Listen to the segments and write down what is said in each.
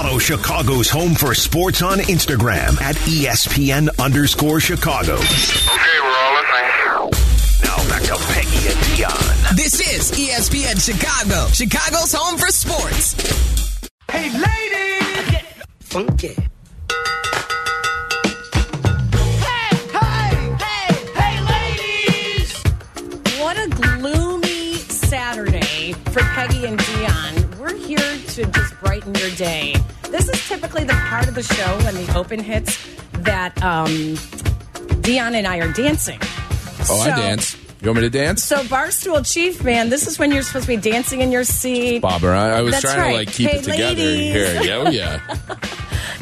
Follow Chicago's Home for Sports on Instagram at ESPN underscore Chicago. Okay, we're all listening. Now back to Peggy and Dion. This is ESPN Chicago, Chicago's home for sports. Hey, ladies! Get funky. Hey, hey, hey, hey, ladies! What a gloomy Saturday for Peggy and Dion. Here to just brighten your day. This is typically the part of the show when the open hits that um, Dion and I are dancing. Oh, So- I dance. You want me to dance? So, Barstool Chief, man, this is when you're supposed to be dancing in your seat. Bobber, I, I was That's trying right. to like keep Hey, it together ladies. here. Yeah, oh yeah.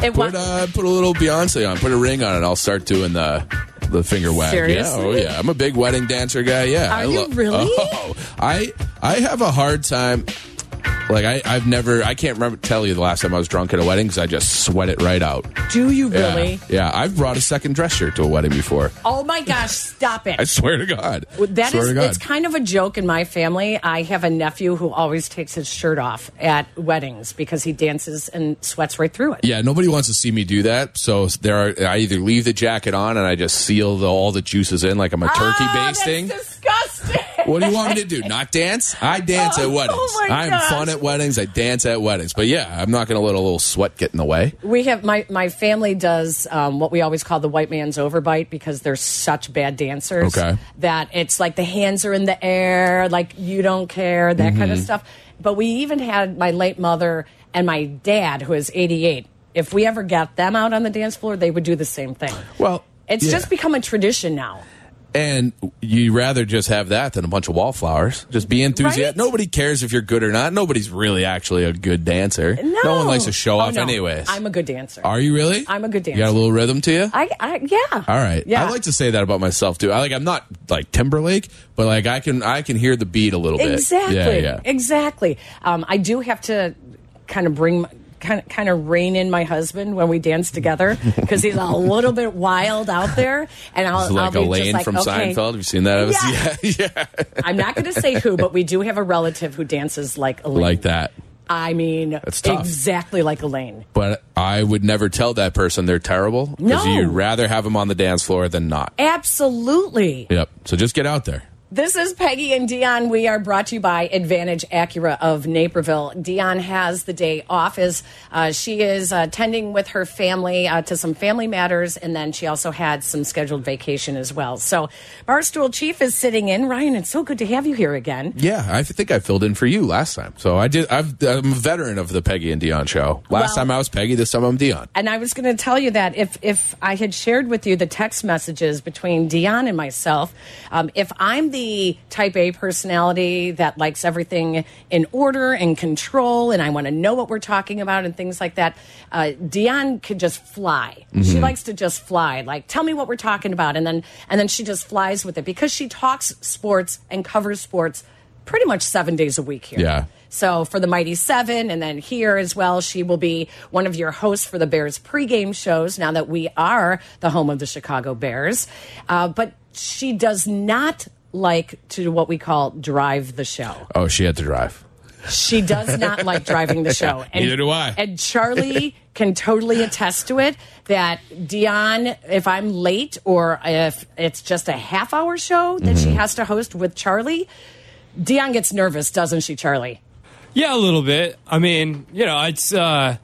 It Put uh, put a little Beyonce on. Put a ring on it. I'll start doing the the finger wag. Seriously? Yeah, oh yeah. I'm a big wedding dancer guy. Yeah. Are I you really? Oh, I I have a hard time. Like I, I've never, I can't remember tell you the last time I was drunk at a wedding because I just sweat it right out. Do you Yeah. really? Yeah, I've brought a second dress shirt to a wedding before. Oh my gosh, stop it. I swear to God. That swear is, to God. it's kind of a joke in my family. I have a nephew who always takes his shirt off at weddings because he dances and sweats right through it. Yeah, nobody wants to see me do that. So there are. I either leave the jacket on and I just seal the, all the juices in like I'm a turkey Ah, basting. That's disgusting. What do you want me to do? Not dance? I dance at Oh, weddings. oh I'm gosh. fun at weddings. I dance at weddings. But yeah, I'm not going to let a little sweat get in the way. We have my my family does um, what we always call the white man's overbite because they're such bad dancers. Okay. That it's like the hands are in the air, like you don't care, that kind Mm-hmm. of stuff. But we even had my late mother and my dad, who is 88. If we ever got them out on the dance floor, they would do the same thing. Well, It's yeah. just become a tradition now. And you rather just have that than a bunch of wallflowers. Just be enthusiastic. Right? Nobody cares if you're good or not. Nobody's really actually a good dancer. No, one likes to show Oh, off, no. anyways. I'm a good dancer. Are you really? I'm a good You got a little rhythm to you. I, I yeah. All right. Yeah. I like to say that about myself too. I like I'm not like Timberlake, but like I can I can hear the beat a little bit. Exactly. Yeah, yeah. Exactly. Um, I do have to kind of bring. Kind of, kind of rein in my husband when we dance together because he's a little bit wild out there, and I'll, It's like I'll be Elaine just like, from okay. Seinfeld. Have you seen that? Yeah. yeah, yeah. I'm not going to say who, but we do have a relative who dances like Elaine. like that. I mean, exactly like Elaine. But I would never tell that person they're terrible because No. you'd rather have them on the dance floor than not. Absolutely. Yep. So just get out there. This is Peggy and Dion. We are brought to you by Advantage Acura of Naperville. Dion has the day off as uh, she is uh, tending with her family uh, to some family matters, and then she also had some scheduled vacation as well. So, Barstool Chief is sitting in. Ryan, it's so good to have you here again. Yeah, I think I filled in for you last time. So I did. I've, I'm a veteran of the Peggy and Dion show. Last Well- time I was Peggy. This time I'm Dion. And I was going to tell you that if if I had shared with you the text messages between Dion and myself, um, if I'm the type A personality that likes everything in order and control, and I want to know what we're talking about and things like that, uh, Dion could just fly. She likes to just fly. Like, tell me what we're talking about, and then and then she just flies with it because she talks sports and covers sports pretty much seven days a week here. Yeah. So for the Mighty Seven, and then here as well, she will be one of your hosts for the Bears pregame shows. Now that we are the home of the Chicago Bears, uh, but she does not like to what we call drive the show. Oh, she had to drive. She does not like driving the show. And, Neither do I. And Charlie can totally attest to it that Dion, if I'm late or if it's just a half hour show that she has to host with Charlie, Dion gets nervous, doesn't she, Charlie? Yeah, a little bit. I mean, you know, it's. uh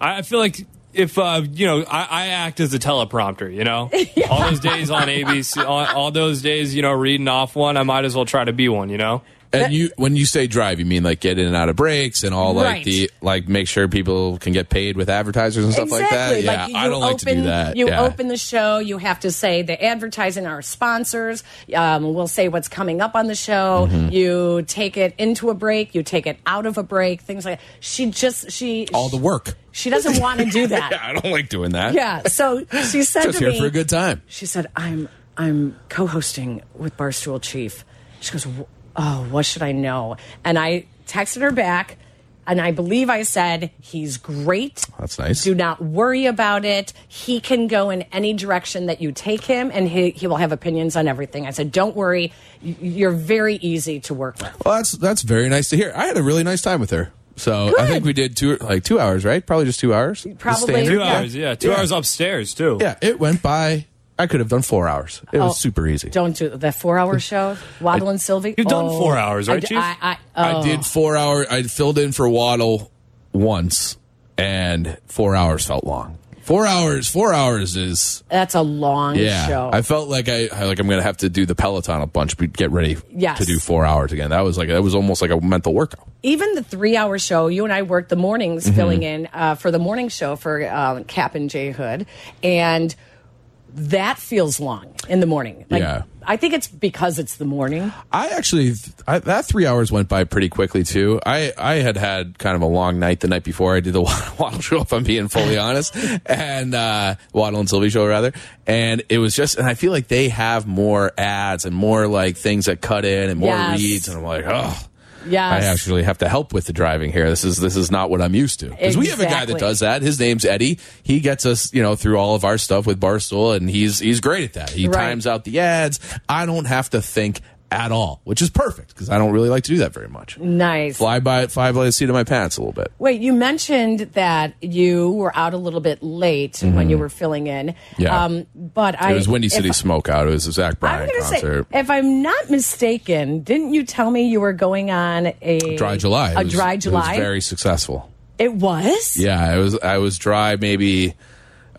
I I feel like if uh you know, I, I act as a teleprompter. You know, all those days on ABC, all, all those days, you know, reading off one, I might as well try to be one. You know. And you, when you say drive, you mean like get in and out of breaks and all like Right. the like make sure people can get paid with advertisers and stuff like that. Yeah, you I don't like to do that. You yeah. open the show. You have to say the advertising our sponsors. Um, we'll say what's coming up on the show. Mm-hmm. You take it into a break. You take it out of a break. Things like she just she all the work. She doesn't want to do that. Yeah, I don't like doing that. Yeah. So she said just to here me, for a good time. She said, "I'm I'm co-hosting with Barstool Chief." She goes, "Wh- "Oh, what should I know?" And I texted her back, and I believe I said, "He's great. Oh, that's nice. Do not worry about it. He can go in any direction that you take him, and he he will have opinions on everything." I said, "Don't worry. You're very easy to work with." Well, that's that's very nice to hear. I had a really nice time with her. So I think we did two like two hours, right? Probably just two hours. Probably. Two Yeah. hours, yeah. Two Yeah. hours upstairs too. Yeah, it went by. I could have done four hours. It Oh, was super easy. Don't do that four hour show. Waddle and Silvy. You've done four hours, I right, d- Chief? I, I, I oh. did four hour. I filled in for Waddle once, and four hours felt long. Four hours. Four hours is That's a long yeah. show. I felt like I I- like I'm gonna have to do the Peloton a bunch, but get ready Yes. to do four hours again. That was like that was almost like a mental workout. Even the three hour show, you and I worked the mornings Mm-hmm. filling in uh, for the morning show for uh, Kap and Jay Hood. And that feels long in the morning. Like, Yeah. I think it's because it's the morning. I actually I, that three hours went by pretty quickly too. I I had had kind of a long night the night before I did the Waddle show, if I'm being fully honest, and uh, Waddle and Silvy show rather. And it was just, and I feel like they have more ads and more like things that cut in and more Yes. reads, and I'm like, oh. Yes. I actually have to help with the driving here. This is this is not what I'm used to. Because we have a guy that does that. His name's Eddie. He gets us, you know, through all of our stuff with Barstool, and he's he's great at that. He Right. times out the ads. I don't have to think at all, which is perfect because I don't really like to do that very much. Nice. Fly by it, fly by the seat of my pants a little bit. Wait, you mentioned that you were out a little bit late when you were filling in. Mm-hmm. Yeah. Um, but I. It was Windy City Smoke Out. It was a Zach Bryan going say, concert. if I'm not mistaken, didn't you tell me you were going on a Dry July. A was- dry It July. was very successful. It was. Yeah, I was I was dry maybe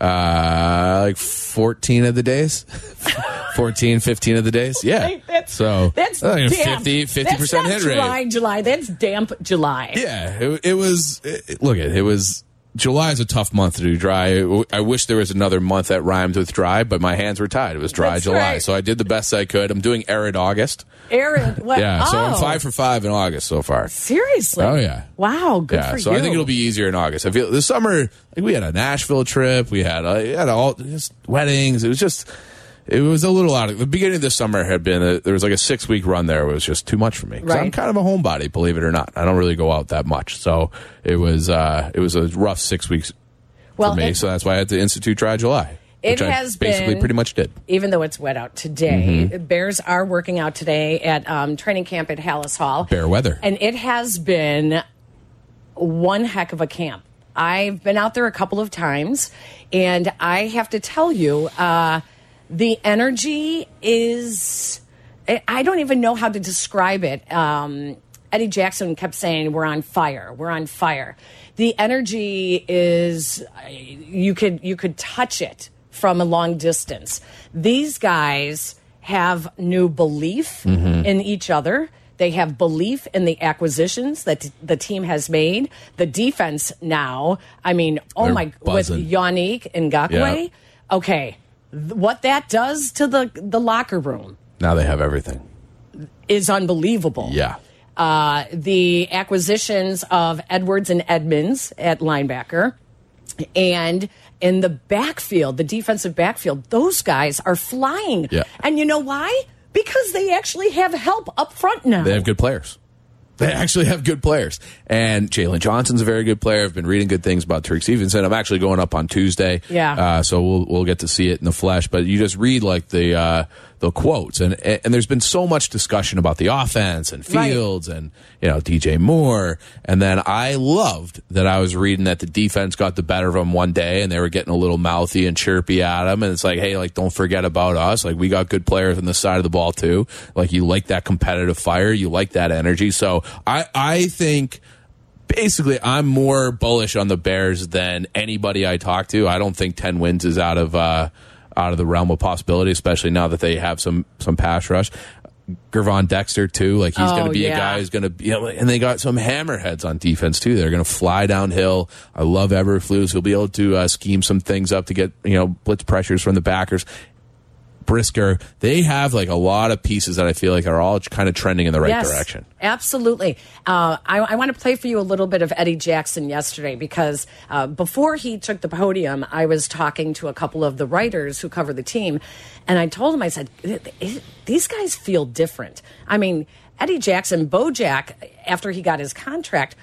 uh like 14 of the days 14 15 of the days yeah that's, so that's uh, damp. 50 50 percent hit rate July, July. That's damp July. yeah it, it was it, look it it was July is a tough month to do dry. I wish there was another month that rhymed with dry, but my hands were tied. It was dry That's July, right. so I did the best I could. I'm doing arid August. Arid, what? Yeah, so I'm five for five in August so far. Seriously? Oh, yeah. Wow. Good yeah, for so you. I think it'll be easier in August. I feel this summer, like we had a Nashville trip, we had uh, we had all just weddings. It was just, it was a little out of the beginning of this summer had been a, there was like a six week run there. It was just too much for me 'Cause I'm kind of a homebody, believe it or not. I don't really go out that much, so it was uh, it was a rough six weeks well, for me. it- so that's why I had to institute dry July. It has basically been- pretty much did. even though it's wet out today, Mm-hmm. Bears are working out today at um, training camp at Halas Hall. Bear weather. And it has been one heck of a camp. I've been out there a couple of times, and I have to tell you, uh, the energy is. I- don't even know how to describe it. Um, Eddie Jackson kept saying, "We're on fire. We're on fire." The energy is you could you could touch it from a long distance. These guys have new belief in each other. They have belief in the acquisitions that the team has made. The defense now, I mean, oh They're my, buzzing. with Yannick Ngakoue. Yeah. Okay, what that does to the the locker room Now they have everything. is unbelievable. Yeah. Uh, the acquisitions of Edwards and Edmunds at linebacker, and in the backfield, the defensive backfield, those guys are flying. Yeah. And you know why? Because they actually have help up front now. They have good players. They actually have good players. And Jaylon Johnson's a very good player. I've been reading good things about Turk Stevenson. I'm actually going up on Tuesday. Yeah. Uh, so we'll we'll get to see it in the flesh. But you just read like the uh, the quotes and and there's been so much discussion about the offense and Right. Fields and you know DJ Moore. And then I loved that I was reading that the defense got the better of them one day and they were getting a little mouthy and chirpy at him. And it's like, hey, like don't forget about us. Like we got good players on the side of the ball too. Like you like that competitive fire, you like that energy. So I I think basically I'm more bullish on the Bears than anybody I talk to. I don't think 10 wins is out of uh out of the realm of possibility, especially now that they have some some pass rush. Gervon Dexter too, like he's going Oh, to be a guy who's going to be, you know, and they got some hammerheads on defense too. They're going to fly downhill. I love Eberflus. He'll be able to uh, scheme some things up to get you know blitz pressures from the backers. Brisker, they have like a lot of pieces that I feel like are all kind of trending in the right yes, direction. Absolutely. Uh, I, I want to play for you a little bit of Eddie Jackson yesterday because uh, before he took the podium, I was talking to a couple of the writers who cover the team, and I told them, I said, these guys feel different. I mean, Eddie Jackson, Bojack, after he got his contract,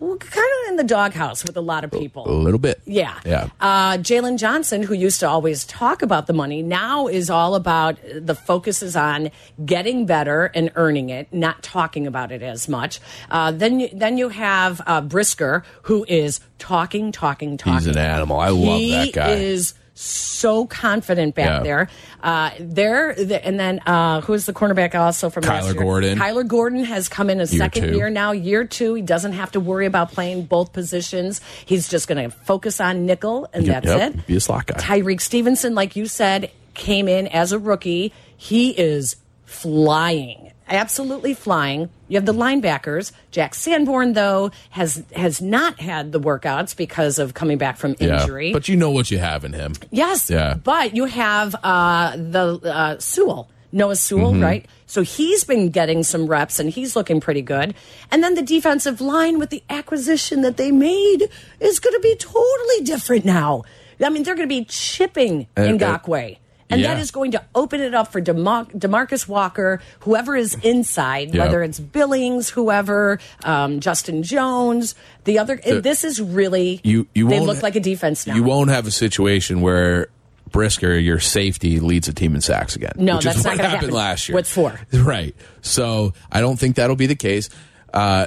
kind of in the doghouse with a lot of people. A little bit. Yeah. Yeah. Uh, Jaylon Johnson, who used to always talk about the money, now is all about the focus is on getting better and earning it, not talking about it as much. Uh, then, you, then you have uh, Brisker, who is talking, talking, talking. He's an animal. I love he that guy. is so confident back Yeah. there. Uh, there, the, and then uh, who's the cornerback also from Kyler year? Gordon. Kyler Gordon has come in a second two. year now, year two. He doesn't have to worry about playing both positions. He's just going to focus on nickel, and Yep, that's yep, it. be a slot guy. Tyrique Stevenson, like you said, came in as a rookie. He is flying, absolutely flying. You have the linebackers. Jack Sanborn, though, has has not had the workouts because of coming back from Yeah. injury. But you know what you have in him. Yes. Yeah. But you have uh, the uh, Sewell, Noah Sewell, Mm-hmm. right? So he's been getting some reps and he's looking pretty good. And then the defensive line with the acquisition that they made is going to be totally different now. I mean, they're going to be chipping uh, Ngakoue. And that yeah. is going to open it up for DeMar- Demarcus Walker, whoever is inside, Yeah. whether it's Billings, whoever, um, Justin Jones. The other, The- this is really, You you they won't look like a defense now. You won't have a situation where Brisker, your safety, leads a team in sacks again. No, which that's is not what happened happen. last year. What's for? Right. So I don't think that'll be the case. Uh,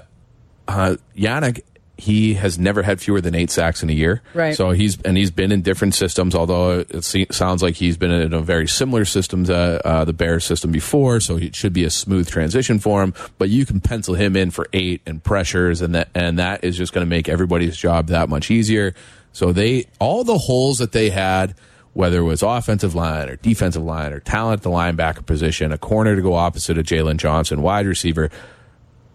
uh, Yannick, he has never had fewer than eight sacks in a year. Right. So he's and he's been in different systems. Although it se- sounds like he's been in a very similar system to uh, the Bears system before, so it should be a smooth transition for him. But you can pencil him in for eight and pressures, and that and that is just going to make everybody's job that much easier. So they all the holes that they had. Whether it was offensive line or defensive line or talent at the linebacker position, a corner to go opposite of Jaylon Johnson, wide receiver,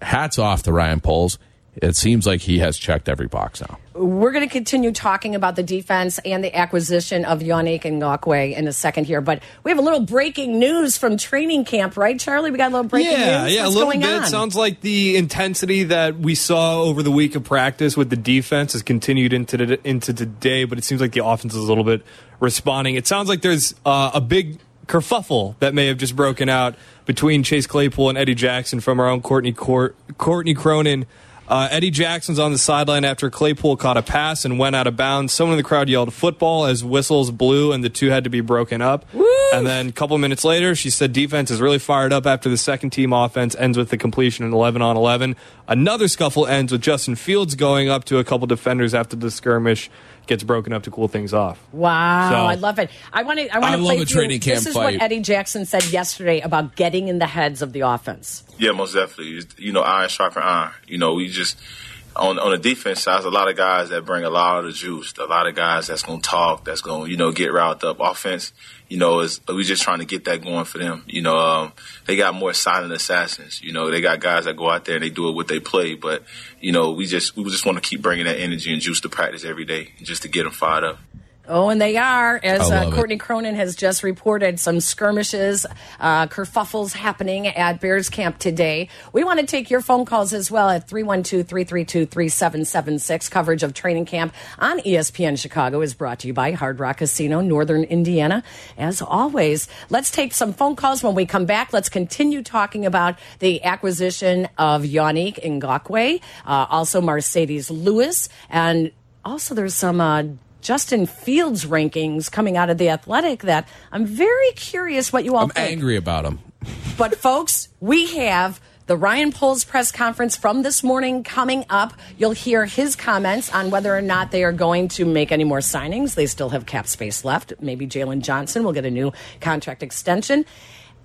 hats off to Ryan Poles. It seems like he has checked every box now. We're going to continue talking about the defense and the acquisition of Yannick Ngakoue in a second here, but we have a little breaking news from training camp, right, Charlie? We got a little breaking yeah, news. yeah, What's a little going bit. on? Sounds like the intensity that we saw over the week of practice with the defense has continued into the, into today, but it seems like the offense is a little bit responding. It sounds like there's uh, a big kerfuffle that may have just broken out between Chase Claypool and Eddie Jackson from our own Courtney Court, Courtney Cronin. Uh, Eddie Jackson's on the sideline after Claypool caught a pass and went out of bounds. Someone in the crowd yelled football as whistles blew and the two had to be broken up. And then a couple minutes later, she said defense is really fired up after the second team offense ends with the completion in 11 on 11. Another scuffle ends with Justin Fields going up to a couple defenders after the skirmish gets broken up to cool things off. Wow, So- I love it. I want to. I want I to love play a for training camp This is fight. what Eddie Jackson said yesterday about getting in the heads of the offense. Yeah, most definitely. You know, iron sharpen iron. You know, we just on on the defense side, there's a lot of guys that bring a lot of the juice. A lot of guys that's gonna talk, that's gonna you know get riled up. Offense, you know, is we just trying to get that going for them. You know, um, they got more silent assassins. You know, they got guys that go out there and they do it what they play. But you know, we just we just want to keep bringing that energy and juice to practice every day, just to get them fired up. Oh, and they are, as uh, love it. Courtney Cronin has just reported, some skirmishes, uh, kerfuffles happening at Bears Camp today. We want to take your phone calls as well at 312 332 3776. Coverage of training camp on ESPN Chicago is brought to you by Hard Rock Casino, Northern Indiana. As always, let's take some phone calls when we come back. Let's continue talking about the acquisition of Yannick Ngakoue, uh, also Marcedes Lewis, and also there's some. Justin Fields rankings coming out of the Athletic that I'm very curious what you all I'm think. angry about him. But folks, we have the Ryan Poles press conference from this morning coming up. You'll hear his comments on whether or not they are going to make any more signings. They still have cap space left. Maybe Jaylon Johnson will get a new contract extension.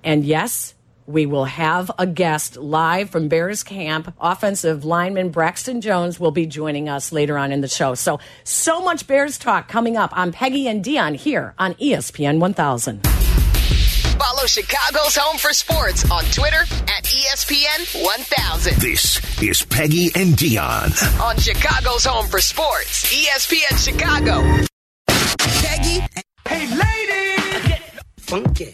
And yes, we will have a guest live from Bears camp. Offensive lineman Braxton Jones will be joining us later on in the show. So, so much Bears talk coming up on Peggy and Dion here on E ESPN 1000. Follow Chicago's Home for Sports on Twitter at ESPN 1000. This is Peggy and Dion. On Chicago's Home for Sports, ESPN Chicago. Peggy Hey, ladies! Get funky.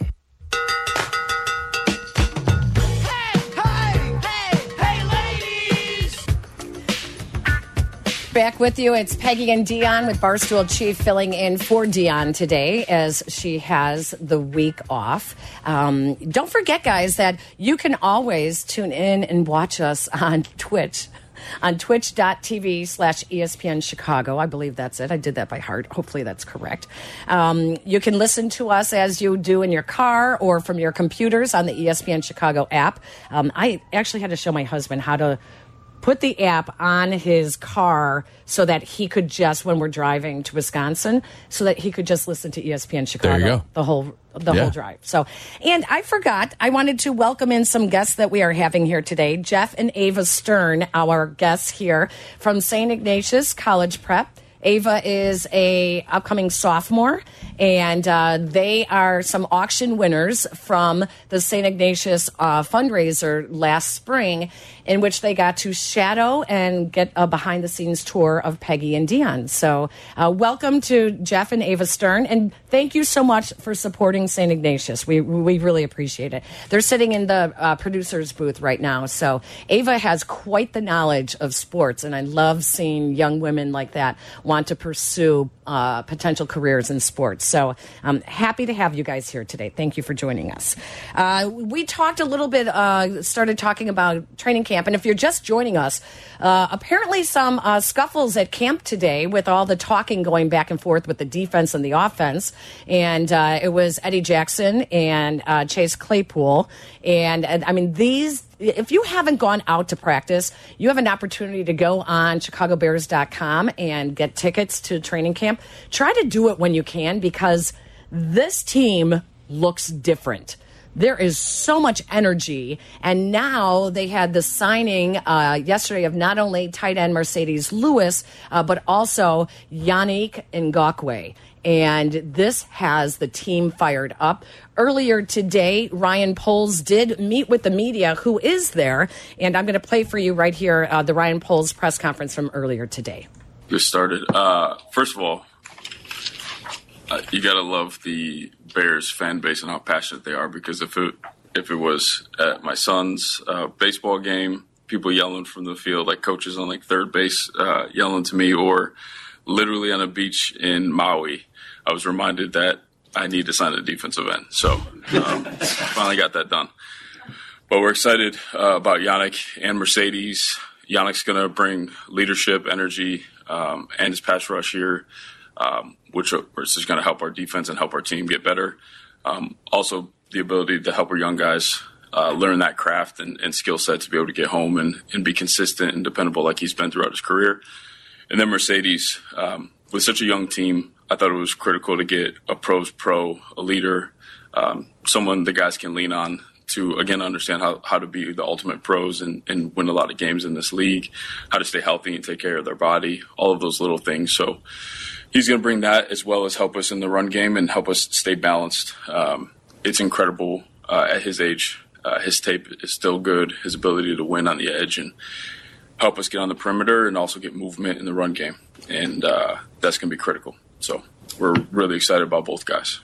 Back with you. It's Peggy and Dion with Barstool Chief filling in for Dion today as she has the week off. Um, don't forget, guys, that you can always tune in and watch us on Twitch. on twitch.tv slash ESPN Chicago. I believe that's it. I did that by heart. Hopefully that's correct. Um, you can listen to us as you do in your car or from your computers on the ESPN Chicago app. Um, I actually had to show my husband how to put the app on his car so that he could just when we're driving to Wisconsin so that he could just listen to ESPN Chicago go. the whole the Yeah. whole drive. So, and I forgot I wanted to welcome in some guests that we are having here today. Jeff and Ava Stern, our guests here from St. Ignatius College Prep. Ava is a upcoming sophomore, and uh, they are some auction winners from the St. Ignatius uh, fundraiser last spring, in which they got to shadow and get a behind the scenes tour of Peggy and Dion. So, uh, welcome to Jeff and Ava Stern, and thank you so much for supporting St. Ignatius. We we really appreciate it. They're sitting in the uh, producer's booth right now, so Ava has quite the knowledge of sports, and I love seeing young women like that want to pursue uh, potential careers in sports. So I'm happy to have you guys here today. Thank you for joining us. Uh, we talked a little bit, uh, started talking about training camp, and if you're just joining us, uh, apparently some uh, scuffles at camp today with all the talking going back and forth with the defense and the offense, and uh, it was Eddie Jackson and Chase Claypool, and, and I mean these if you haven't gone out to practice, you have an opportunity to go on chicagobears.com and get tickets to training camp. Try to do it when you can because this team looks different. There is so much energy. And now they had the signing uh, yesterday of not only tight end Marcedes Lewis, uh, but also Yannick Ngakoue and this has the team fired up. Earlier today, Ryan Poles did meet with the media who is there, and I'm going to play for you right here uh, the Ryan Poles press conference from earlier today. Get started. Uh, first of all, uh, you gotta love the Bears fan base and how passionate they are. Because if it if it was at my son's uh, baseball game, people yelling from the field, like coaches on like third base uh, yelling to me, or literally on a beach in Maui, I was reminded that I need to sign a defensive end. So um, finally got that done. But we're excited uh, about Yannick and Marcedes. Yannick's going to bring leadership, energy, um, and his pass rush here, um, which, which is going to help our defense and help our team get better. Um, also, the ability to help our young guys uh, learn that craft and, and skill set to be able to get home and, and be consistent and dependable like he's been throughout his career. And then Marcedes, um, with such a young team, I thought it was critical to get a pros pro, a leader, um, someone the guys can lean on to again understand how, how to be the ultimate pros and, and win a lot of games in this league, how to stay healthy and take care of their body, all of those little things. So he's going to bring that as well as help us in the run game and help us stay balanced. Um, it's incredible uh, at his age. Uh, his tape is still good. His ability to win on the edge and help us get on the perimeter and also get movement in the run game. And uh, that's going to be critical. So we're really excited about both guys.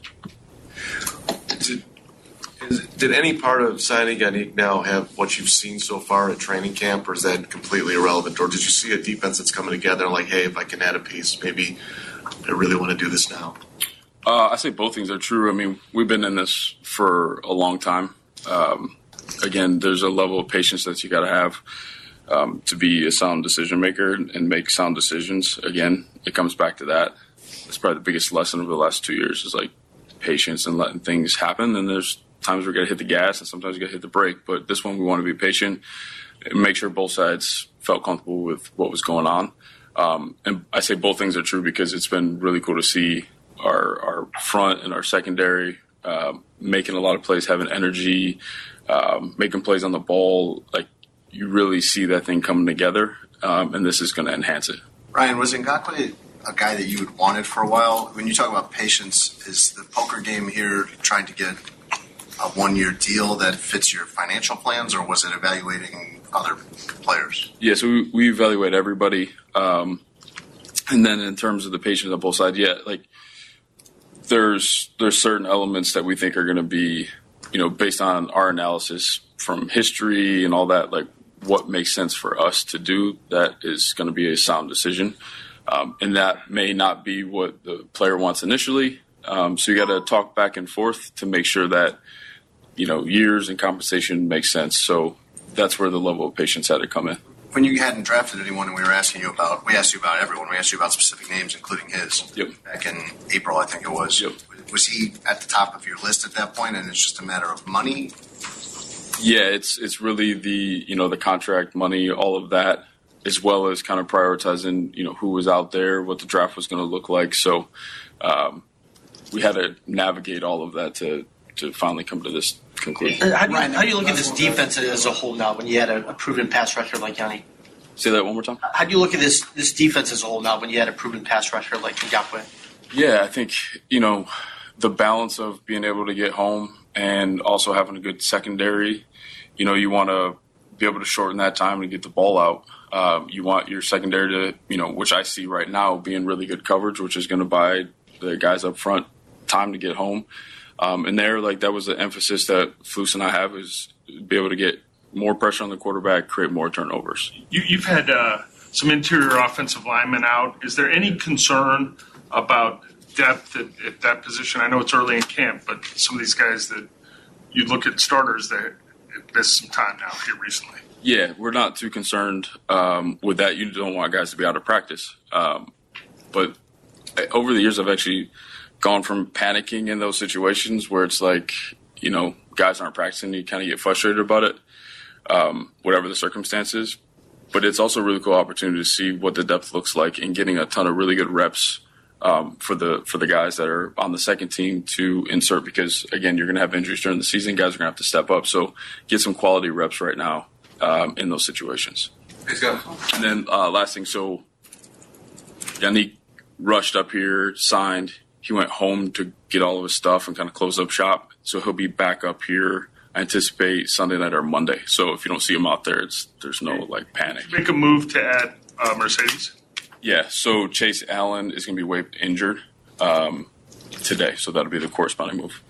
Did, is, did any part of signing Yannick now have what you've seen so far at training camp, or is that completely irrelevant? Or did you see a defense that's coming together like, hey, if I can add a piece, maybe I really want to do this now? Uh, I say both things are true. I mean, we've been in this for a long time. Um, again, there's a level of patience that you got to have um, to be a sound decision maker and make sound decisions. Again, it comes back to that. It's probably the biggest lesson over the last two years is like patience and letting things happen. And there's times we're going to hit the gas and sometimes we're going to hit the brake. But this one, we want to be patient and make sure both sides felt comfortable with what was going on. Um, and I say both things are true because it's been really cool to see our, our front and our secondary uh, making a lot of plays, having energy, um, making plays on the ball. Like you really see that thing coming together, um, and this is going to enhance it. Ryan, was Ngakoue a guy that you had wanted for a while? When you talk about patience, is the poker game here trying to get a one year deal that fits your financial plans, or was it evaluating other players? Yeah, so we, we evaluate everybody. Um, and then in terms of the patients on both sides, yeah, like there's there's certain elements that we think are going to be, you know, based on our analysis from history and all that, like what makes sense for us to do. That is going to be a sound decision, um, and that may not be what the player wants initially. Um, so you got to talk back and forth to make sure that you know years and compensation makes sense. So that's where the level of patience had to come in. when you hadn't drafted anyone and we were asking you about, we asked you about everyone, we asked you about specific names, including his. Yep. Back in April, I think it was. Yep. Was he at the top of your list at that point, and it's just a matter of money? Yeah, it's it's really the you know the contract money, all of that, as well as kind of prioritizing you know who was out there, what the draft was going to look like. So um, we had to navigate all of that to to finally come to this conclusion. Uh, How do, you, how do you look at this defense as a whole now when you had a, a proven pass rusher like Yanni? Say that one more time. How do you look at this this defense as a whole now when you had a proven pass rusher like Ngakoue? Yeah, I think you know the balance of being able to get home and also having a good secondary. You know, you want to be able to shorten that time to get the ball out. Um, you want your secondary to, you know, which I see right now being really good coverage, which is going to buy the guys up front time to get home. Um, and there, like that was the emphasis that Flus and I have is be able to get more pressure on the quarterback, create more turnovers. You, you've had uh, some interior offensive linemen out. Is there any concern about depth at, at that position? I know it's early in camp, but some of these guys that you look at starters that have missed some time now here recently. Yeah, we're not too concerned um, with that. You don't want guys to be out of practice. Um, but over the years, I've actually gone from panicking in those situations where it's like, you know, guys aren't practicing, you kind of get frustrated about it, um, whatever the circumstances. But it's also a really cool opportunity to see what the depth looks like and getting a ton of really good reps um, for the for the guys that are on the second team to insert because again you're going to have injuries during the season. Guys are going to have to step up. So get some quality reps right now um, in those situations. Let's go. And then uh, last thing, so Yannick rushed up here, signed. He went home to get all of his stuff and kind of close up shop. So he'll be back up here. I anticipate Sunday night or Monday. So if you don't see him out there, it's there's no like panic. Make a move to add uh, Marcedes. Yeah. So Chase Allen is going to be waived injured um, today. So that'll be the corresponding move.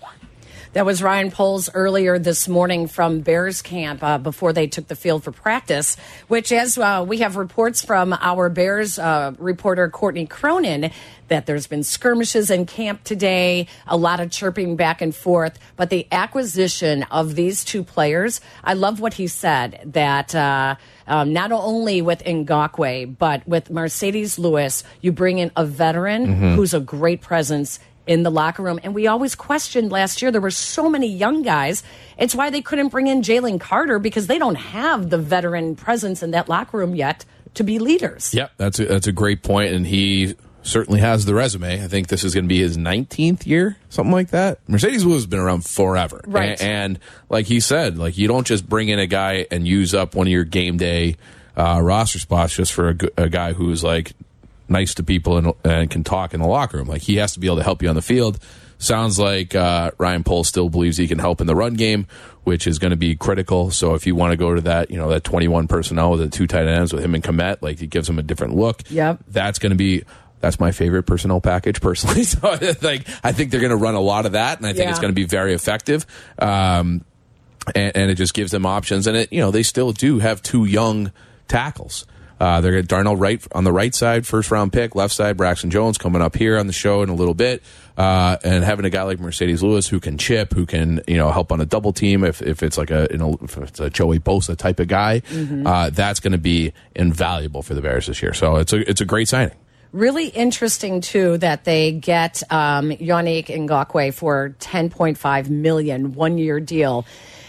That was Ryan Poles earlier this morning from Bears camp uh, before they took the field for practice, which, as uh, we have reports from our Bears uh, reporter Courtney Cronin, that there's been skirmishes in camp today, a lot of chirping back and forth. But the acquisition of these two players, I love what he said that. Uh, um, not only with Ngakoue, but with Marcedes Lewis, you bring in a veteran Mhm. who's a great presence in the locker room. And we always questioned last year, there were so many young guys. It's why they couldn't bring in Jalen Carter because they don't have the veteran presence in that locker room yet to be leaders. Yep, that's a, that's a great point, and he certainly has the resume. I think this is going to be his 19th year, something like that. Marcedes Lewis has been around forever, Right. A- And, like he said, like you don't just bring in a guy and use up one of your game day uh, roster spots just for a, a guy who's like nice to people and, and can talk in the locker room. Like he has to be able to help you on the field. Sounds like uh, Ryan Poles still believes he can help in the run game, which is going to be critical. So if you want to go to that, you know, that 21 personnel with the two tight ends with him and Kmet, like it gives him a different look. Yep. That's going to be that's my favorite personnel package personally. So like I think they're going to run a lot of that, and I think it's going to be very effective. Um, and, and it just gives them options. And it, you know, they still do have two young tackles. Uh, they're going Darnell Wright on the right side, first round pick, left side, Braxton Jones coming up here on the show in a little bit. Uh, and having a guy like Marcedes Lewis who can chip, who can, you know, help on a double team if, if it's like a, know, if it's a Joey Bosa type of guy, Mhm. uh, that's going to be invaluable for the Bears this year. So it's a, it's a great signing. Really interesting too that they get um, Yannick Ngakoue for 10.5 million one year deal.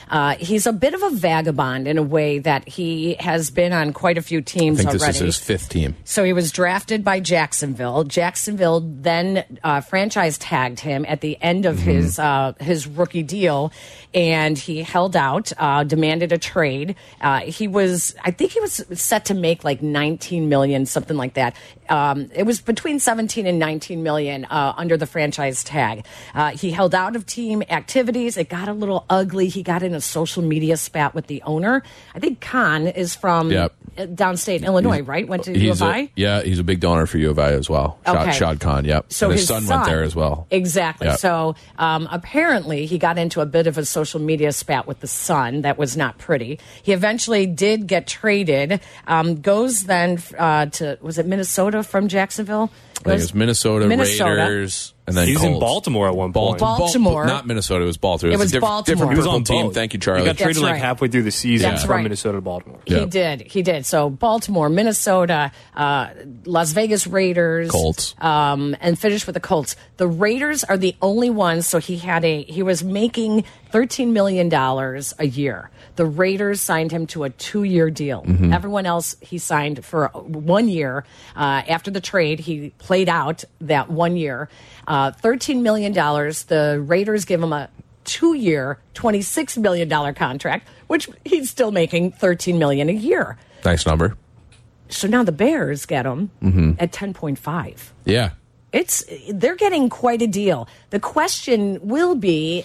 Uh, he's a bit of a vagabond in a way that he has been on quite a few I teams think this already. is his fifth team. So he was drafted by Jacksonville. Jacksonville then uh, franchise tagged him at the end of Mhm. his uh, his rookie deal, and he held out, uh, demanded a trade. Uh, he was, I think, he was set to make like 19 million, something like that. Um, it was between 17 and 19 million uh, under the franchise tag. Uh, he held out of team activities. It got a little ugly. He got in a social media spat with the owner. I think Khan is from Yep. uh, downstate Illinois, right? Went to U of a, I. yeah, he's a big donor for U of I as well. Shad, Okay. Shad Khan, yep. So his, his son, went there as well. Exactly. Yep. So um, apparently, he got into a bit of a social media spat with the son that was not pretty. He eventually did get traded. Um, goes then uh, to was it Minnesota from Jacksonville? I think it was Minnesota, Minnesota. Raiders, and then He was in Baltimore at one point. Bal- Baltimore. not Minnesota. It was Baltimore. It was a diff- Baltimore. different He was purple on team. both. Thank you, Charlie. He got traded That's like right. halfway through the season That's from right. Minnesota to Baltimore. Yeah. He did. He did. So Baltimore, Minnesota, uh, Las Vegas Raiders, Colts. um, and finished with the Colts. The Raiders are the only ones. So he had a he was making thirteen million dollars a year. The Raiders signed him to a two year deal. Mm-hmm. Everyone else he signed for one year. Uh, after the trade, he played out that one year. Uh, thirteen million dollars. The Raiders give him a two year, twenty six million dollar contract, which he's still making 13 million a year. Nice number. So now the Bears get him Mm-hmm. at ten point five. Yeah. It's they're getting quite a deal. The question will be,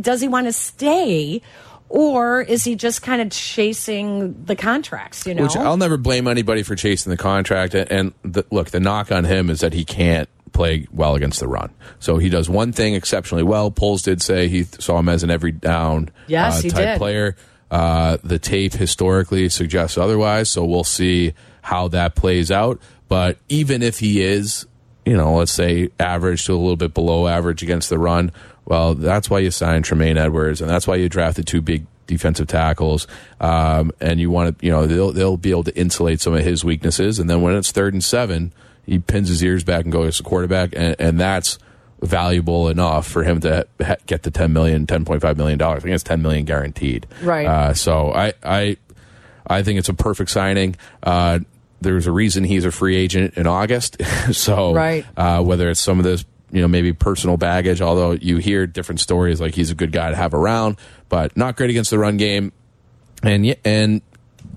does he want to stay, or is he just kind of chasing the contracts? You know, Which I'll never blame anybody for chasing the contract. And- the, look, the knock on him is that he can't play well against the run. So he does one thing exceptionally well. Poles did say he saw him as an every down Yes, uh, he type did. player. Uh, the tape historically suggests otherwise. So we'll see how that plays out. But even if he is, you know, let's say average to a little bit below average against the run, well, that's why you signed Tremaine Edwards, and that's why you drafted two big defensive tackles. Um, and you want to, you know, they'll they'll be able to insulate some of his weaknesses. And then when it's third and seven, he pins his ears back and goes to quarterback, and, and that's valuable enough for him to ha- get the 10 million 10.5 million dollars i think it's 10 million guaranteed Right. uh, so i i i think it's a perfect signing uh, there's a reason he's a free agent in august so Right. uh, whether it's some of this you know maybe personal baggage although you hear different stories like he's a good guy to have around but not great against the run game. And and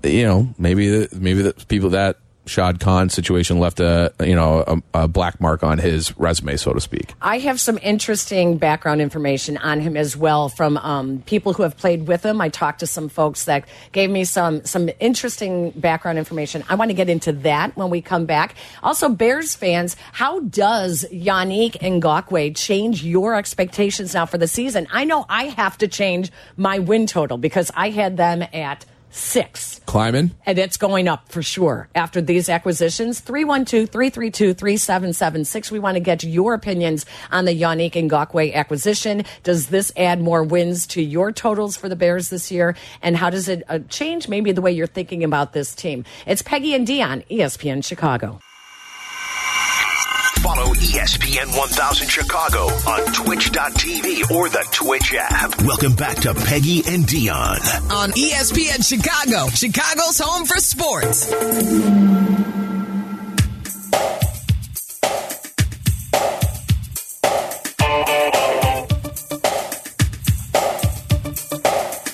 you know maybe the, maybe the people that Shad Khan situation left a you know a, a black mark on his resume so to speak I have some interesting background information on him as well from um, people who have played with him. I talked to some folks that gave me some some interesting background information. I want to get into that when we come back. Also, Bears fans, how does Yannick Ngakoue change your expectations now for the season? I know I have to change my win total because I had them at six. climbing And it's going up for sure after these acquisitions. 312 332 3776. We want to get your opinions on the Yannick Ngakoue acquisition. Does this add more wins to your totals for the Bears this year? And how does it uh, change maybe the way you're thinking about this team? It's Peggy and Dion, ESPN Chicago. Follow ESPN 1000 Chicago on twitch.tv or the Twitch app. Welcome back to Peggy and Dion. on E ESPN Chicago, Chicago's home for sports.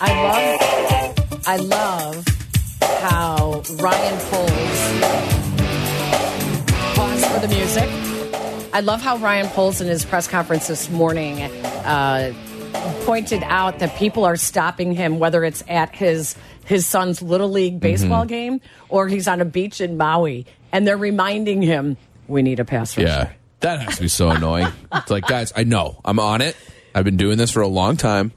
I love, I love how Ryan Poles. Pause for the music. I love how Ryan Poles in his press conference this morning uh, pointed out that people are stopping him, whether it's at his his son's little league baseball game or he's on a beach in Maui, and they're reminding him we need a pass rusher. yeah. That has to be so annoying. It's like guys I know. I'm on it. I've been doing this for a long time.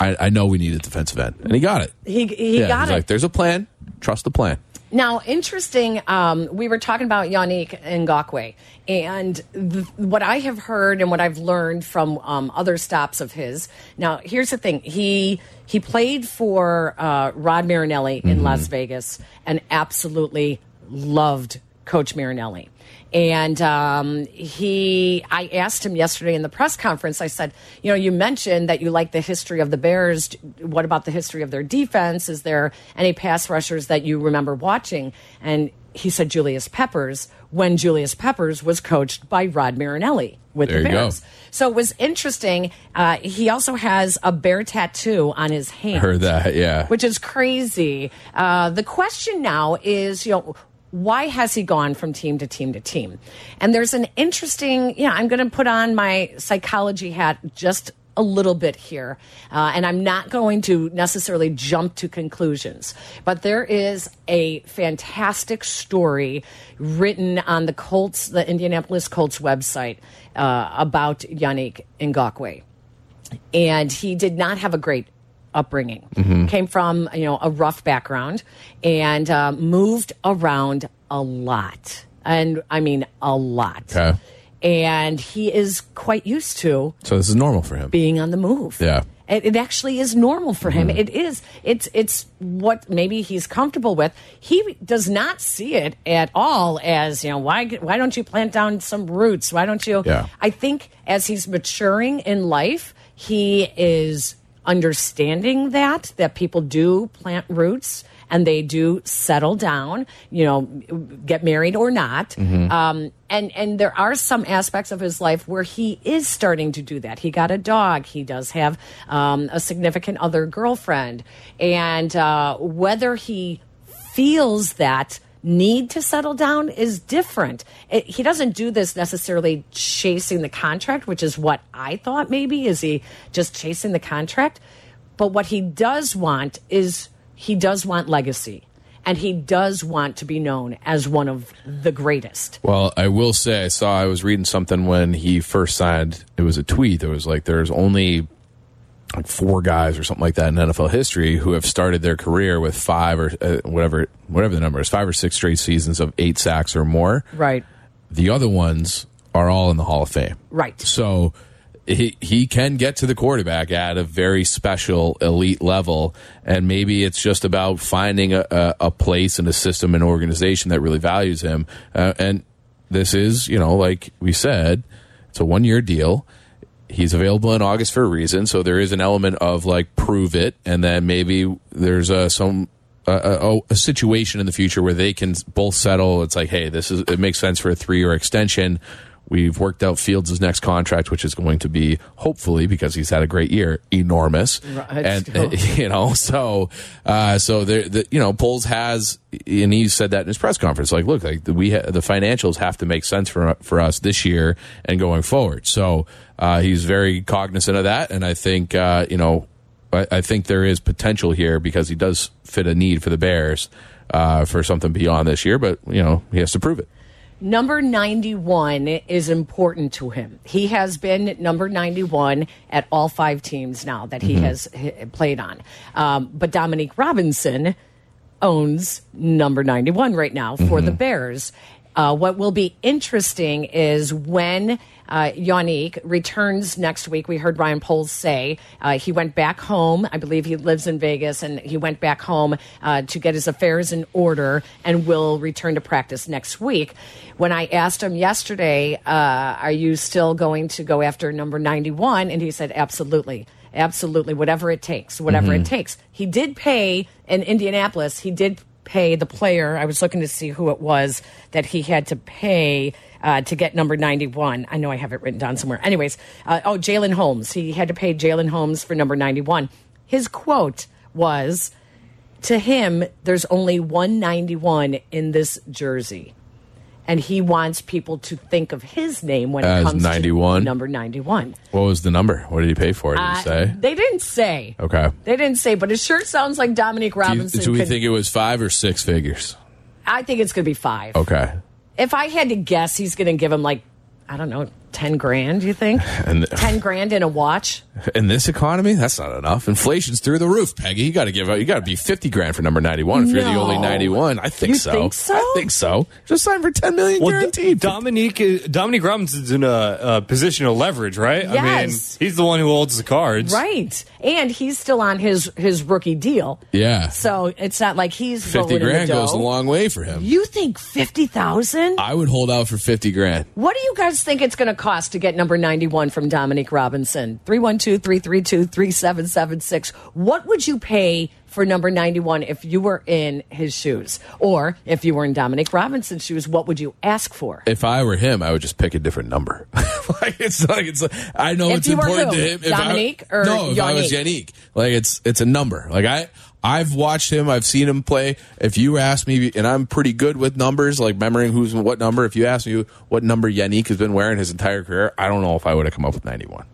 I, I know we need a defensive end. And he got it. He he yeah, got he's it. like there's a plan. Trust the plan Now, interesting. Um, we were talking about Yannick Ngakoue, and th- what I have heard and what I've learned from um, other stops of his. Now, here's the thing: he he played for uh, Rod Marinelli in Las Vegas, and absolutely loved Coach Marinelli. And um, he, I asked him yesterday in the press conference. I said, you know, you mentioned that you like the history of the Bears. What about the history of their defense? Is there any pass rushers that you remember watching? And he said Julius Peppers when Julius Peppers was coached by Rod Marinelli with There the. Bears. So it was interesting. Uh, he also has a bear tattoo on his hand heard that yeah which is crazy. Uh, the question now is, you know, why has he gone from team to team to team? And there's an interesting, yeah, I'm going to put on my psychology hat just a little bit here. Uh, and I'm not going to necessarily jump to conclusions, but there is a fantastic story written on the Colts, the Indianapolis Colts website uh, about Yannick Ngakoue and he did not have a great upbringing. Mm-hmm. Came from you know a rough background and uh, moved around a lot. and I mean a lot. Okay. And he is quite used to So this is normal for him. being on the move. Yeah. It, it actually is normal for him. Mm-hmm. It is. It's it's what maybe he's comfortable with. He does not see it at all as you know. Why why don't you plant down some roots? Why don't you? Yeah. I think as he's maturing in life, he is understanding that that people do plant roots and they do settle down. You know, get married or not. Mm-hmm. Um, and and there are some aspects of his life where he is starting to do that. He got a dog. He does have um, a significant other girlfriend, and uh, whether he feels that need to settle down is different. It, he doesn't do this necessarily chasing the contract, which is what I thought maybe. Is he just chasing the contract? But what he does want is he does want legacy. And he does want to be known as one of the greatest. Well, I will say, I saw, I was reading something when he first signed. It was a tweet. It was like, there's only like four guys or something like that in NFL history who have started their career with five or uh, whatever, whatever the number is, five or six straight seasons of eight sacks or more. Right. The other ones are all in the Hall of Fame. Right. So he he can get to the quarterback at a very special elite level, and maybe it's just about finding a, a, a place and a system and organization that really values him. Uh, and this is, you know, like we said, it's a one year deal. He's available in August for a reason, so there is an element of like prove it, and then maybe there's uh, some a, a, a situation in the future where they can both settle. It's like, hey, this is it makes sense for a three year extension. We've worked out Fields' next contract, which is going to be hopefully because he's had a great year, enormous. Right. And uh, you know, so uh, so there, the, you know, Poles has, and he said that in his press conference. Like, look, like we ha- the financials have to make sense for for us this year and going forward. So uh, he's very cognizant of that, and I think uh, you know, I, I think there is potential here because he does fit a need for the Bears uh, for something beyond this year. But you know, he has to prove it. Number 91 is important to him. He has been number 91 at all five teams now that he Mhm. has played on. Um, but Dominique Robinson owns number 91 right now for the Bears. Uh, what will be interesting is when uh, Yannick returns next week. We heard Ryan Poles say uh, he went back home. I believe he lives in Vegas, and he went back home uh, to get his affairs in order and will return to practice next week. When I asked him yesterday, uh, "Are you still going to go after number 91?" and he said, "Absolutely." Absolutely, whatever it takes, whatever Mhm. it takes. He did pay in Indianapolis. He did pay the player. I was looking to see who it was that he had to pay uh, to get number 91. I know I have it written down somewhere. Anyways, uh, oh, Jalen Holmes. He had to pay Jalen Holmes for number 91. His quote was to him, there's only 191 in this jersey. And he wants people to think of his name when it As comes 91? to number 91. What was the number? What did he pay for it? Did he Uh, say? They didn't say. Okay. They didn't say, but it sure sounds like Dominic Do, you, Robinson. do we could- think it was five or six figures? I think it's going to be five. Okay. If I had to guess, he's going to give him like, I don't know, 10 grand, you think? And 10 grand in a watch? in this economy, that's not enough. Inflation's through the roof, Peggy. You got to give out. You got to be fifty grand for number ninety one. If you're the only ninety one, I think You so. think so? I think so. Just sign for ten million Well, guaranteed. D- Dominique uh, Dominique Robinson's in a, a position of leverage, right? I mean, Yes. he's the one who holds the cards. Right. And he's still on his, his rookie deal. yeah, So it's not like he's fifty rolling in the grand goes a long way for him. You think 50,000? I would hold out for fifty grand. What do you guys think it's going to cost to get number 91 from Dominique Robinson? 312 332 3776. What would you pay for number 91 if you were in his shoes? Or if you were in Dominique Robinson's shoes, what would you ask for? If I were him, I would just pick a different number. like it's like it's. I know If it's important who? to him. If I- Dominique or no? If I was Yannick? Yannick, like it's it's a number. Like I. I've watched him. I've seen him play. If you ask me, and I'm pretty good with numbers, like remembering who's what number. If you ask me what number Yannick has been wearing his entire career, I don't know if I would have come up with 91.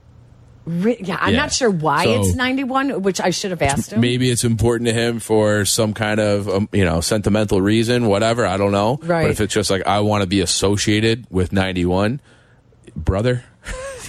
Yeah, I'm Yeah. not sure why So- it's 91, which I should have asked him. Maybe it's important to him for some kind of um, you know sentimental reason, whatever. I don't know. Right. But if it's just like I want to be associated with 91, brother,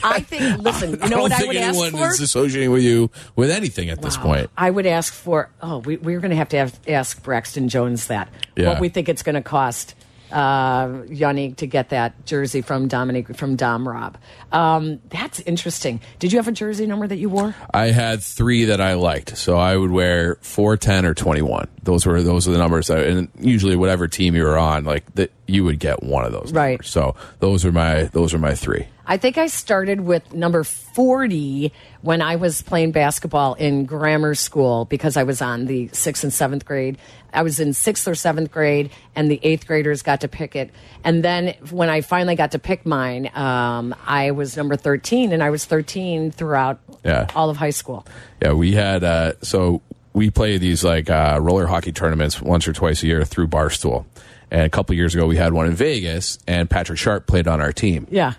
I think, listen, you know don't what I think would ask anyone for? is associating with you with anything at this point. I would ask for, oh, we, we're going to have to have, ask Braxton Jones that. Yeah. What we think it's going to cost uh, Yannick to get that jersey from Dominic from Dom Rob. Um, that's interesting. Did you have a jersey number that you wore? I had three that I liked, so I would wear four, ten, or twenty one. Those were those are the numbers, that, and usually whatever team you were on, like that, you would get one of those. Right. numbers. So those are my those are my three. I think I started with number 40 when I was playing basketball in grammar school because I was on the sixth and seventh grade. I was in sixth or seventh grade, and the eighth graders got to pick it. And then when I finally got to pick mine, um, I was number 13, and I was 13 throughout Yeah. all of high school. Yeah, we had uh, so we play these like uh, roller hockey tournaments once or twice a year through Barstool. And a couple years ago, we had one in Vegas, and Patrick Sharp played on our team. Yeah.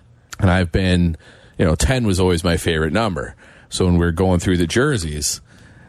And I've been, you know, 10 was always my favorite number. So when we're going through the jerseys,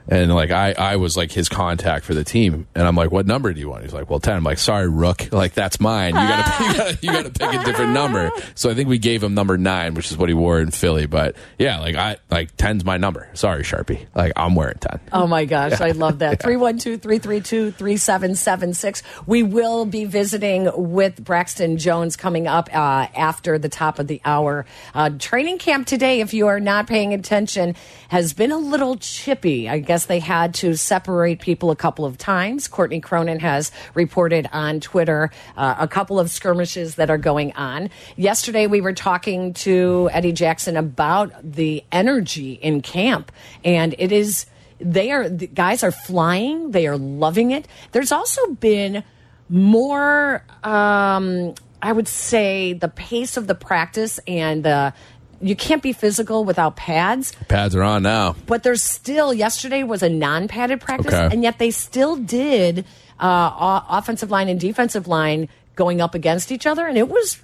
and like I, I was like his contact for the team, and I'm like, "What number do you want?" He's like, "Well, 10. I'm like, "Sorry, Rook, like that's mine. You gotta, you gotta, you gotta pick a different number." So I think we gave him number nine, which is what he wore in Philly. But yeah, like I, like 10's my number. Sorry, Sharpie, like I'm wearing 10. Oh my gosh, I love that. 312 332 3776. We will be visiting with Braxton Jones coming up uh, after the top of the hour. Uh, training camp today, if you are not paying attention, has been a little chippy. I guess they had to separate people a couple of times. Courtney Cronin has reported on Twitter uh, a couple of skirmishes that are going on. Yesterday, we were talking to Eddie Jackson about the energy in camp, and it is they are the guys are flying they are loving it there's also been more um i would say the pace of the practice and the you can't be physical without pads Pads are on now. but there's still yesterday was a non-padded practice Okay. and yet they still did uh offensive line and defensive line going up against each other and it was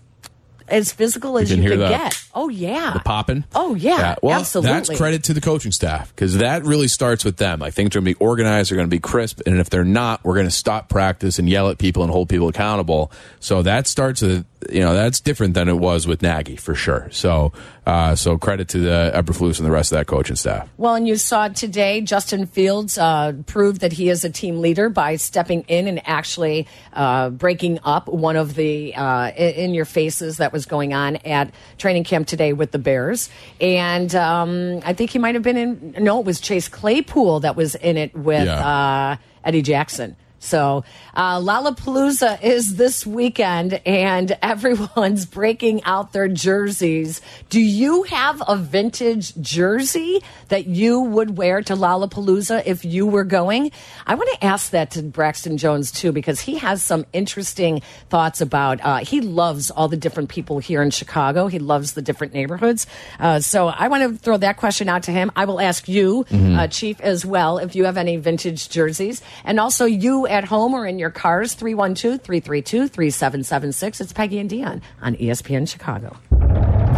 as physical as you, hear could the- get oh yeah The popping. oh yeah, well, absolutely that's credit to the coaching staff because that really starts with them. Like things are going to be organized, they're going to be crisp, and if they're not, we're going to stop practice and yell at people and hold people accountable. So that starts with you know that's different than it was with Nagy for sure. So uh, so credit to the Eberflus and the rest of that coaching staff. Well, and you saw today Justin Fields uh, prove that he is a team leader by stepping in and actually uh, breaking up one of the uh, in your faces that was going on at training camp today with the Bears. And um, I think he might have been in, no, it was Chase Claypool that was in it with uh, Eddie Jackson. So uh, Lollapalooza is this weekend, and everyone's breaking out their jerseys. Do you have a vintage jersey that you would wear to Lollapalooza if you were going? I want to ask that to Braxton Jones too, because he has some interesting thoughts about. Uh, he loves all the different people here in Chicago. He loves the different neighborhoods. Uh, so I want to throw that question out to him. I will ask you, Mm-hmm. uh, Chief, as well, if you have any vintage jerseys, and also you at home or in your cars. 312 332 3776. It's Peggy and Dion on ESPN Chicago.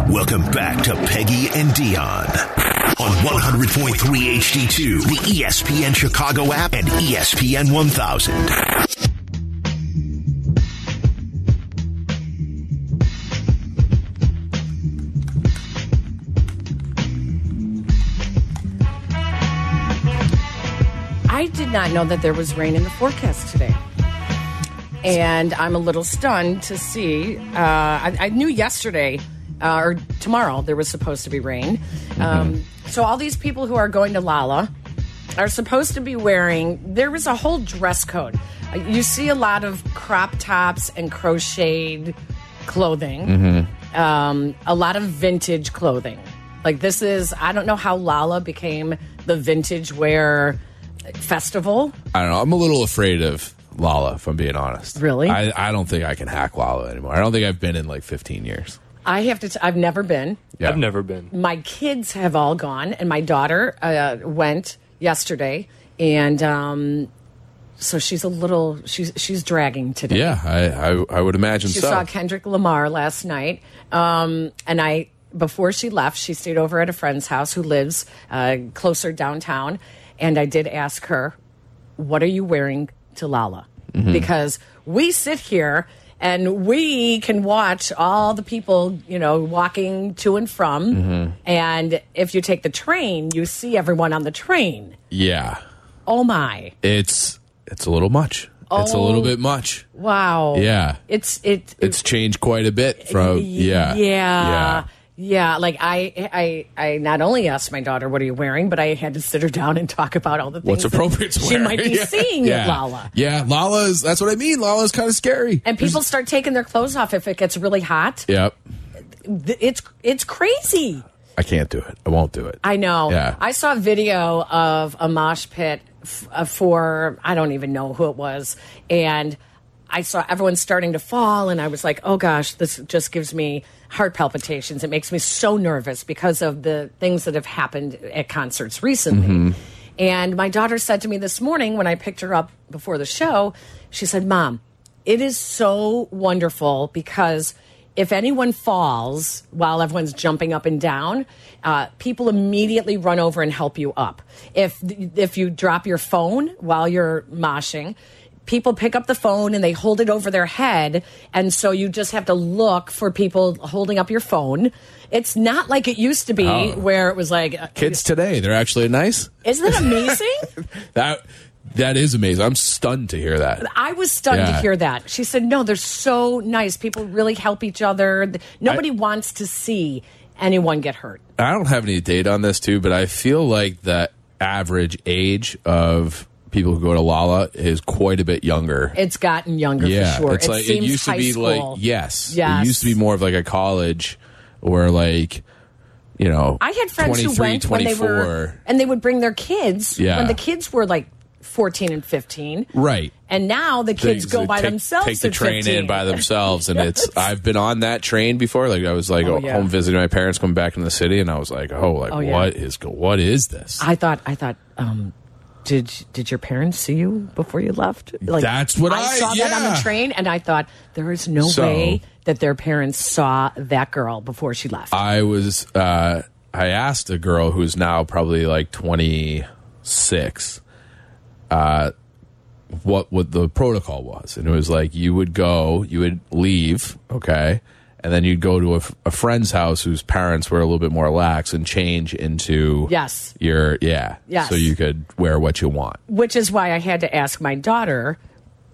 Welcome back to Peggy and Dion on 100.3 HD2, the ESPN Chicago app, and ESPN 1000. Not know that there was rain in the forecast today. And I'm a little stunned to see. Uh, I, I knew yesterday uh, or tomorrow there was supposed to be rain. Um, so, all these people who are going to Lala are supposed to be wearing, there was a whole dress code. Uh, You see a lot of crop tops and crocheted clothing, um, a lot of vintage clothing. Like, this is, I don't know how Lala became the vintage wear festival. I don't know. I'm a little afraid of Lala, if I'm being honest. Really? I, I don't think I can hack Lala anymore. I don't think I've been in like 15 years. I have to. T- I've never been. Yeah. I've never been. My kids have all gone, and my daughter uh, went yesterday, and um, so she's a little. She's she's dragging today. Yeah, I I, I would imagine She so. saw Kendrick Lamar last night, um, and I before she left, she stayed over at a friend's house who lives uh, closer downtown, and I did ask her, "What are you wearing to Lala?" Mm-hmm. Because we sit here and we can watch all the people, you know, walking to and from, Mm-hmm. and if you take the train, you see everyone on the train. yeah, Oh my! it's it's a little much. it's a Oh. little bit much. Wow. Yeah. It's it. It's changed quite a bit from yeah. Yeah. Yeah, like I, I, I not only asked my daughter, "What are you wearing?" but I had to sit her down and talk about all the things What's appropriate to she might be Yeah. seeing yeah. Lala. Yeah, Lala is that's what I mean. Lala's kind of scary. And people start taking their clothes off if it gets really hot. Yep. It's it's crazy. I can't do it. I won't do it. I know. Yeah. I saw a video of a mosh pit f- uh, for I don't even know who it was, and I saw everyone starting to fall, and I was like, "Oh gosh, this just gives me heart palpitations. It makes me so nervous because of the things that have happened at concerts recently." Mhm. And my daughter said to me this morning when I picked her up before the show, she said, Mom, it is so wonderful because if anyone falls while everyone's jumping up and down, uh, people immediately run over and help you up. If if you drop your phone while you're moshing, people pick up the phone and they hold it over their head, and so you just have to look for people holding up your phone. It's not like it used to be, Oh. where it was like, uh, Kids today, they're actually nice. isn't that amazing? That that is amazing. I'm stunned to hear that. I was stunned to hear that. She said, "No, they're so nice. People really help each other. Nobody wants to see anyone get hurt." I don't have any data on this too, but I feel like the average age of people who go to Lala is quite a bit younger. It's gotten younger yeah, for sure. it's it like it used to be school. like yes, Yes. it used to be more of like a college where like you know I had friends who 23, went when they were, and they would bring their kids Yeah. when the kids were like fourteen and fifteen, right. and now the kids go by take, themselves. Take the train 15. in by themselves, and it's. I've been on that train before. Like I was like Oh, yeah. home visiting my parents, coming back into the city, and I was like, oh, like Oh, yeah. what is, what is this? I thought. I thought. Um, did did your parents see you before you left? Like That's what I- saw that on the train, and I thought there is no So- way that their parents saw that girl before she left. I was uh I asked a girl who's now probably like 26 uh what what the protocol was and it was like you would go you would leave okay and then you'd go to a, f- a friend's house whose parents were a little bit more lax and change into Yes. your yeah Yes. so you could wear what you want which is why I had to ask my daughter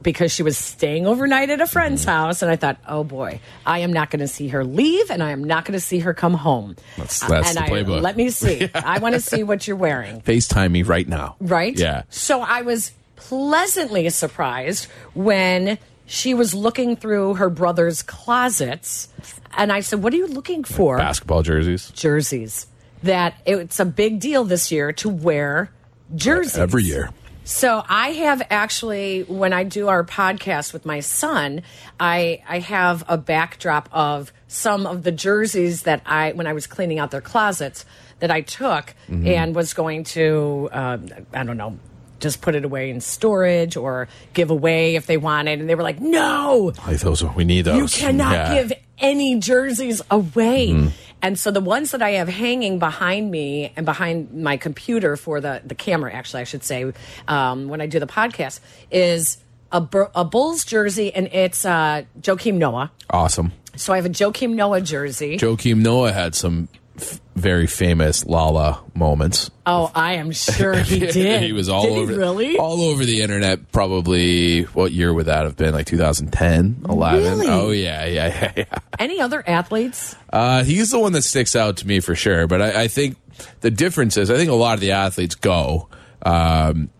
because she was staying overnight at a friend's Mm-hmm. house, and I thought, oh boy, I am not going to see her leave, and I am not going to see her come home. That's- that's and the I, playbook. let me see. I want to see what you're wearing, FaceTime me right now right? yeah So I was pleasantly surprised when she was looking through her brother's closets, and I said, "What are you looking for?" basketball jerseys jerseys. That it's a big deal this year to wear jerseys every year So I have actually, when I do our podcast with my son, I I have a backdrop of some of the jerseys that I, when I was cleaning out their closets, that I took Mhm. and was going to, um, I don't know, just put it away in storage or give away if they wanted, and they were like, no, like those we need those you cannot Yeah. give any jerseys away. Mhm. And so the ones that I have hanging behind me and behind my computer for the, the camera, actually, I should say, um, when I do the podcast, is a, a Bulls jersey, and it's uh, Joakim Noah. awesome So I have a Joakim Noah jersey. Joakim Noah had some f- very famous Lala moments. oh, I am sure he did. he was all Did over really? all over the internet. Probably what year would that have been? Like 2010, 11? Really? Oh yeah, yeah, yeah. yeah. Any other athletes? Uh, he's the one that sticks out to me for sure. But I, I think the difference is, I think a lot of the athletes go. Um,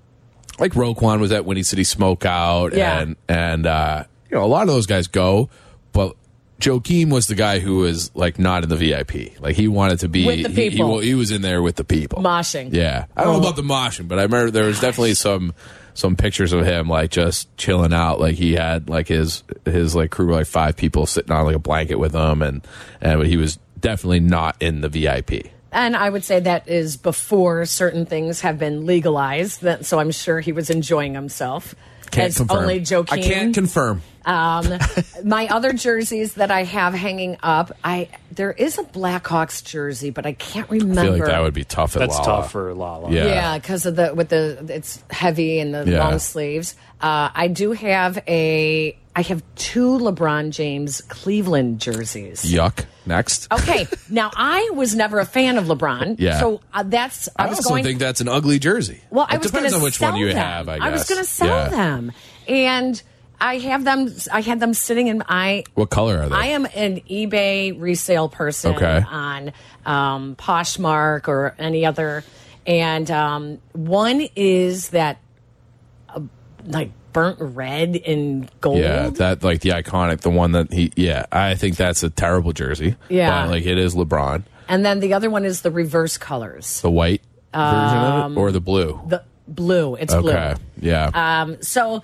like Roquan was at Windy City Smokeout, Yeah. and and uh, you know a lot of those guys go, but. Joakim was the guy who was like not in the VIP. Like he wanted to be. With the he- he- people. he was in there with the people. Moshing. Yeah, I don't know oh. about the moshing, but I remember there was definitely some some pictures of him like just chilling out. Like he had like his his like crew like five people sitting on like a blanket with him, and and he was definitely not in the VIP. And I would say that is before certain things have been legalized. That, so I'm sure he was enjoying himself. Can't as confirm. only Joakim. I can't confirm. Um, my other jerseys that I have hanging up, I there is a Blackhawks jersey, but I can't remember. I feel like that would be tough at That's Lala. tough for Lala. Yeah. Yeah, because of the with the it's heavy and the Yeah. long sleeves. Uh, I do have a. I have two LeBron James Cleveland jerseys. Yuck. Next. Okay, now I was never a fan of LeBron. Yeah. So uh, that's I, I, was also going. think that's an ugly jersey. Well, I it was going going to to which one you them. have. I guess was going to sell Yeah. them, and I have them. I had them sitting in. I What color are they? I am an eBay resale person Okay. on um, Poshmark or any other, and um, one is that uh, like burnt red and gold. Yeah, that like the iconic, the one that he. Yeah, I think that's a terrible jersey. Yeah. but, like it is LeBron. and then the other one is the reverse colors, The white version of Um, it, or the blue. the blue. It's blue. okay, blue. yeah. Um, so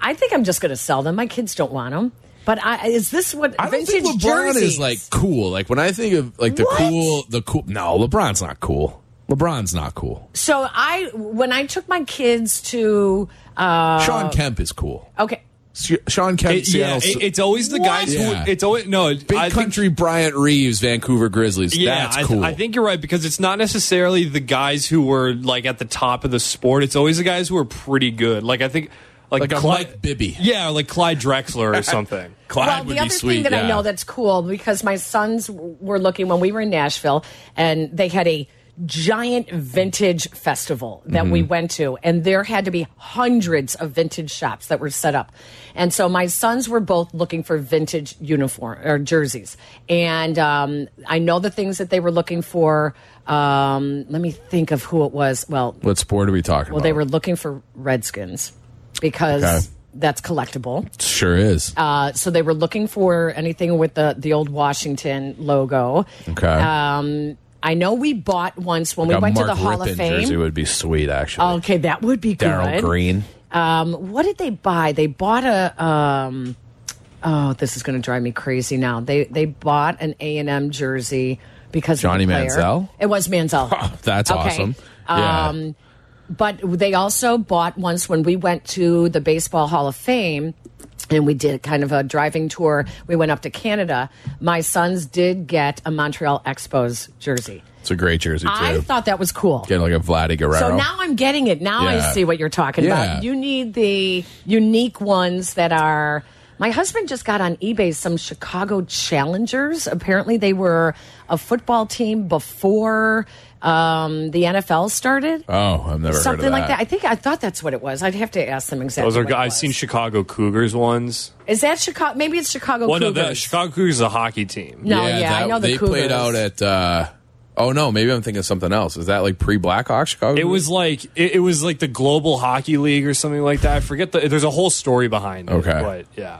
I think I'm just going to sell them. My kids don't want them. But I, is this what I don't vintage think LeBron jerseys? is like cool. Like when I think of like the What? cool, the cool. No, LeBron's not cool. LeBron's not cool. So I, when I took my kids to, uh, Shawn Kemp is cool. okay, Shawn Kemp. It- yeah, it- it's always the guys Yeah. who. It's always no. Big I think- country Bryant Reeves, Vancouver Grizzlies. Yeah, That's I, th- cool. I think you're right because it's not necessarily the guys who were like at the top of the sport. It's always the guys who are pretty good. Like I think, like, Like a Clyde, Mike Bibby. Yeah, like Clyde Drexler or something. Clyde well, would the be other sweet. thing that yeah. I know that's cool because my sons were looking when we were in Nashville and they had a giant vintage festival that we Mm-hmm. went to and there had to be hundreds of vintage shops that were set up and so my sons were both looking for vintage uniform or jerseys and um, i know the things that they were looking for um, let me think of who it was well what sport are we talking about? well about? they were looking for redskins because Okay. that's collectible sure is. uh, so they were looking for anything with the the old Washington logo. Okay. Um, I know we bought once when we a went Mark to the Hall Rypien of Fame. jersey would be sweet. Actually, Okay, that would be good. Darrell Green. Um, what did they buy? They bought a. Um, oh, this is going to drive me crazy now. They they bought an A and M jersey because Johnny of the. Manziel? It was Manziel. That's Okay. awesome. Yeah. Um, but they also bought once when we went to the Baseball Hall of Fame and we did kind of a driving tour. We went up to Canada. My sons did get a Montreal Expos jersey. it's a great jersey too. I thought that was cool. Getting like a Vladdy Guerrero. So now I'm getting it. Now I see what you're talking Yeah. about. You need the unique ones that are. My husband just got on eBay some Chicago Challengers. Apparently, they were a football team before um, the NFL started. oh, I've never Something heard of it. Something like that. I think I thought that's what it was. I'd have to ask them exactly. Those are. what it I've was. seen Chicago Cougars ones. Is that Chicago? Maybe it's Chicago Well, no, Cougars. the Chicago Cougars is a hockey team. No, yeah, I know the they played out at. uh Oh no, maybe I'm thinking of something else. Is that like pre Blackhawks Chicago? It was like it, it was like the Global Hockey League or something like that. I forget the. There's a whole story behind it. Okay. but yeah.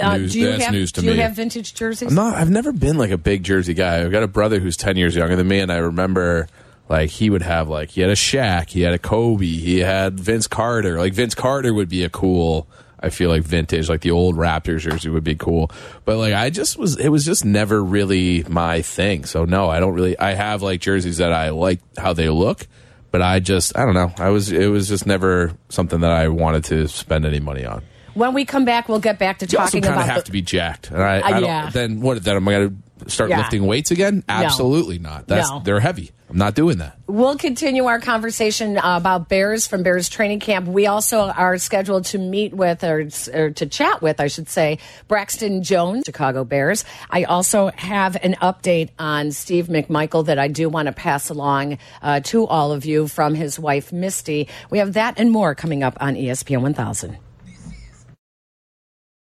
Uh, news- do you that's have, news to do you have vintage jerseys? I'm not. I've never been like a big jersey guy. I've got a brother who's ten years younger than me, and I remember like he would have like he had a Shaq, he had a Kobe, he had Vince Carter. Like Vince Carter would be a cool. I feel like vintage, like the old Raptors jersey would be cool. But like I just was, it was just never really my thing. So no, I don't really. I have like jerseys that I like how they look, but I just I don't know. I was it was just never something that I wanted to spend any money on. When we come back, we'll get back to You also talking kind of about have the, to be jacked. And I, Uh, I don't, yeah. Then what? Then am I going to start Yeah. lifting weights again? Absolutely not. That's No. they're heavy. I'm not doing that. We'll continue our conversation uh, about Bears from Bears training camp. We also are scheduled to meet with, or, or to chat with, I should say, Braxton Jones, Chicago Bears. I also have an update on Steve McMichael that I do want to pass along uh, to all of you from his wife, Misty. We have that and more coming up on ESPN 1000.